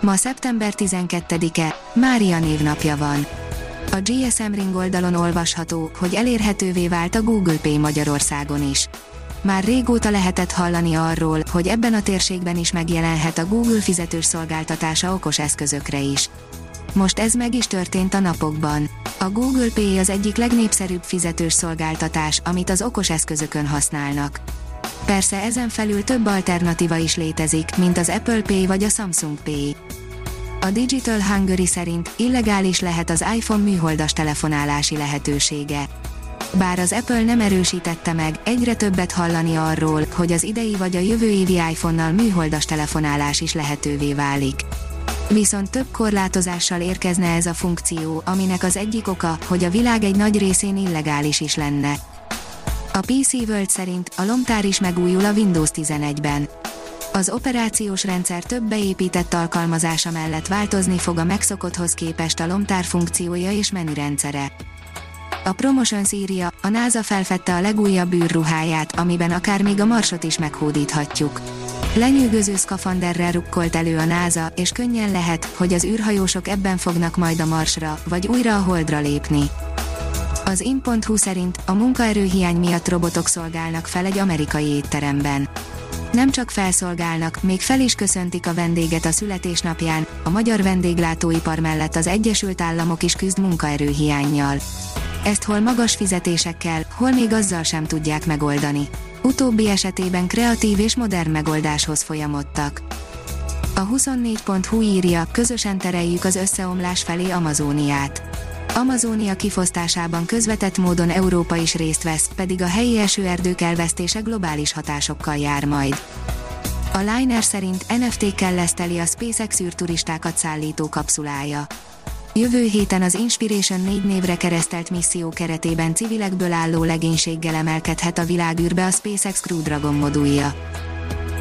Ma szeptember 12-e, Mária névnapja van. A GSM Ring oldalon olvasható, hogy elérhetővé vált a Google Pay Magyarországon is. Már régóta lehetett hallani arról, hogy ebben a térségben is megjelenhet a Google fizetős szolgáltatása okos eszközökre is. Most ez meg is történt a napokban. A Google Pay az egyik legnépszerűbb fizetős szolgáltatás, amit az okos eszközökön használnak. Persze ezen felül több alternatíva is létezik, mint az Apple Pay vagy a Samsung Pay. A Digital Hungary szerint illegális lehet az iPhone műholdas telefonálási lehetősége. Bár az Apple nem erősítette meg, egyre többet hallani arról, hogy az idei vagy a jövő évi iPhone-nal műholdas telefonálás is lehetővé válik. Viszont több korlátozással érkezne ez a funkció, aminek az egyik oka, hogy a világ egy nagy részén illegális is lenne. A PC World szerint a lomtár is megújul a Windows 11-ben. Az operációs rendszer több beépített alkalmazása mellett változni fog a megszokotthoz képest a lomtár funkciója és menürendszere. A Promotions írja, a NASA felfedte a legújabb űrruháját, amiben akár még a marsot is meghódíthatjuk. Lenyűgöző szkafanderrel rukkolt elő a NASA, és könnyen lehet, hogy az űrhajósok ebben fognak majd a Marsra, vagy újra a Holdra lépni. Az in.hu szerint a munkaerőhiány miatt robotok szolgálnak fel egy amerikai étteremben. Nem csak felszolgálnak, még fel is köszöntik a vendéget a születésnapján, a magyar vendéglátóipar mellett az Egyesült Államok is küzd munkaerőhiányjal. Ezt hol magas fizetésekkel, hol még azzal sem tudják megoldani. Utóbbi esetében kreatív és modern megoldáshoz folyamodtak. A 24.hu írja, közösen tereljük az összeomlás felé Amazóniát. Amazónia kifosztásában közvetett módon Európa is részt vesz, pedig a helyi esőerdők elvesztése globális hatásokkal jár majd. A Liner szerint NFT-kkel leszteli a SpaceX űrturistákat szállító kapszulája. Jövő héten az Inspiration 4 névre keresztelt misszió keretében civilekből álló legénységgel emelkedhet a világűrbe a SpaceX Crew Dragon modulja.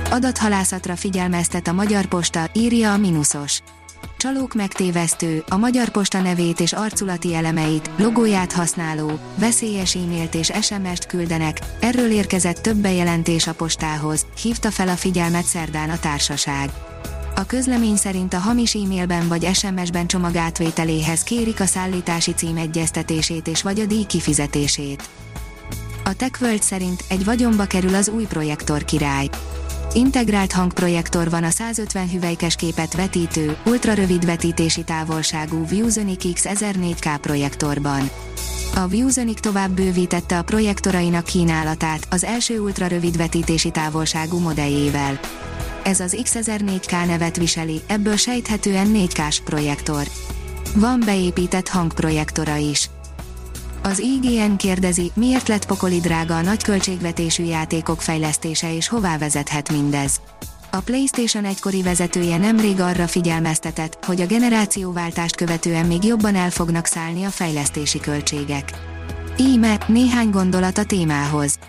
Adathalászatra figyelmeztet a Magyar Posta, írja a Minusos. Csalók megtévesztő, a Magyar Posta nevét és arculati elemeit, logóját használó, veszélyes e-mailt és SMS-t küldenek, erről érkezett több bejelentés a postához, hívta fel a figyelmet szerdán a társaság. A közlemény szerint a hamis e-mailben vagy SMS-ben csomag átvételéhez kérik a szállítási cím egyeztetését és vagy a díj kifizetését. A TechWorld szerint egy vagyonba kerül az új projektor király. Integrált hangprojektor van a 150 hüvelykes képet vetítő, ultrarövid vetítési távolságú ViewSonic X1004K projektorban. A ViewSonic tovább bővítette a projektorainak kínálatát az első ultrarövid vetítési távolságú modelljével. Ez az X1004K nevet viseli, ebből sejthetően 4K-s projektor. Van beépített hangprojektora is. Az IGN kérdezi, miért lett pokoli drága a nagy költségvetésű játékok fejlesztése és hová vezethet mindez. A PlayStation egykori vezetője nemrég arra figyelmeztetett, hogy a generációváltást követően még jobban el fognak szállni a fejlesztési költségek. Íme, néhány gondolat a témához.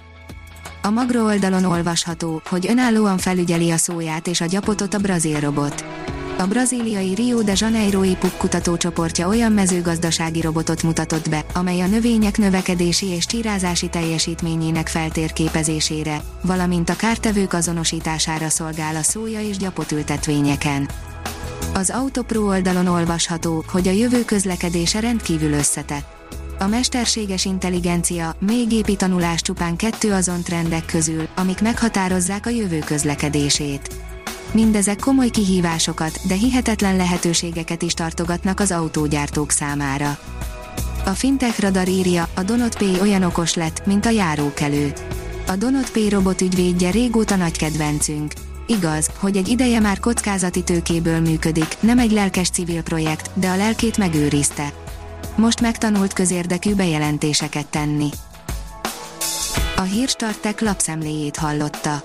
A Magro oldalon olvasható, hogy önállóan felügyeli a szóját és a gyapotot a brazil robot. A brazíliai Rio de Janeiro-i PUC kutatócsoportja olyan mezőgazdasági robotot mutatott be, amely a növények növekedési és csírázási teljesítményének feltérképezésére, valamint a kártevők azonosítására szolgál a szója és gyapotültetvényeken. Az Autopro oldalon olvasható, hogy a jövő közlekedése rendkívül összetett. A mesterséges intelligencia, még gépi tanulás csupán kettő azon trendek közül, amik meghatározzák a jövő közlekedését. Mindezek komoly kihívásokat, de hihetetlen lehetőségeket is tartogatnak az autógyártók számára. A Fintech Radar írja, a Donut Pay olyan okos lett, mint a járókelő. A Donut Pay robot ügyvédje régóta nagy kedvencünk. Igaz, hogy egy ideje már kockázati tőkéből működik, nem egy lelkes civil projekt, de a lelkét megőrizte. Most megtanult közérdekű bejelentéseket tenni. A hírstartek lapszemléjét hallotta.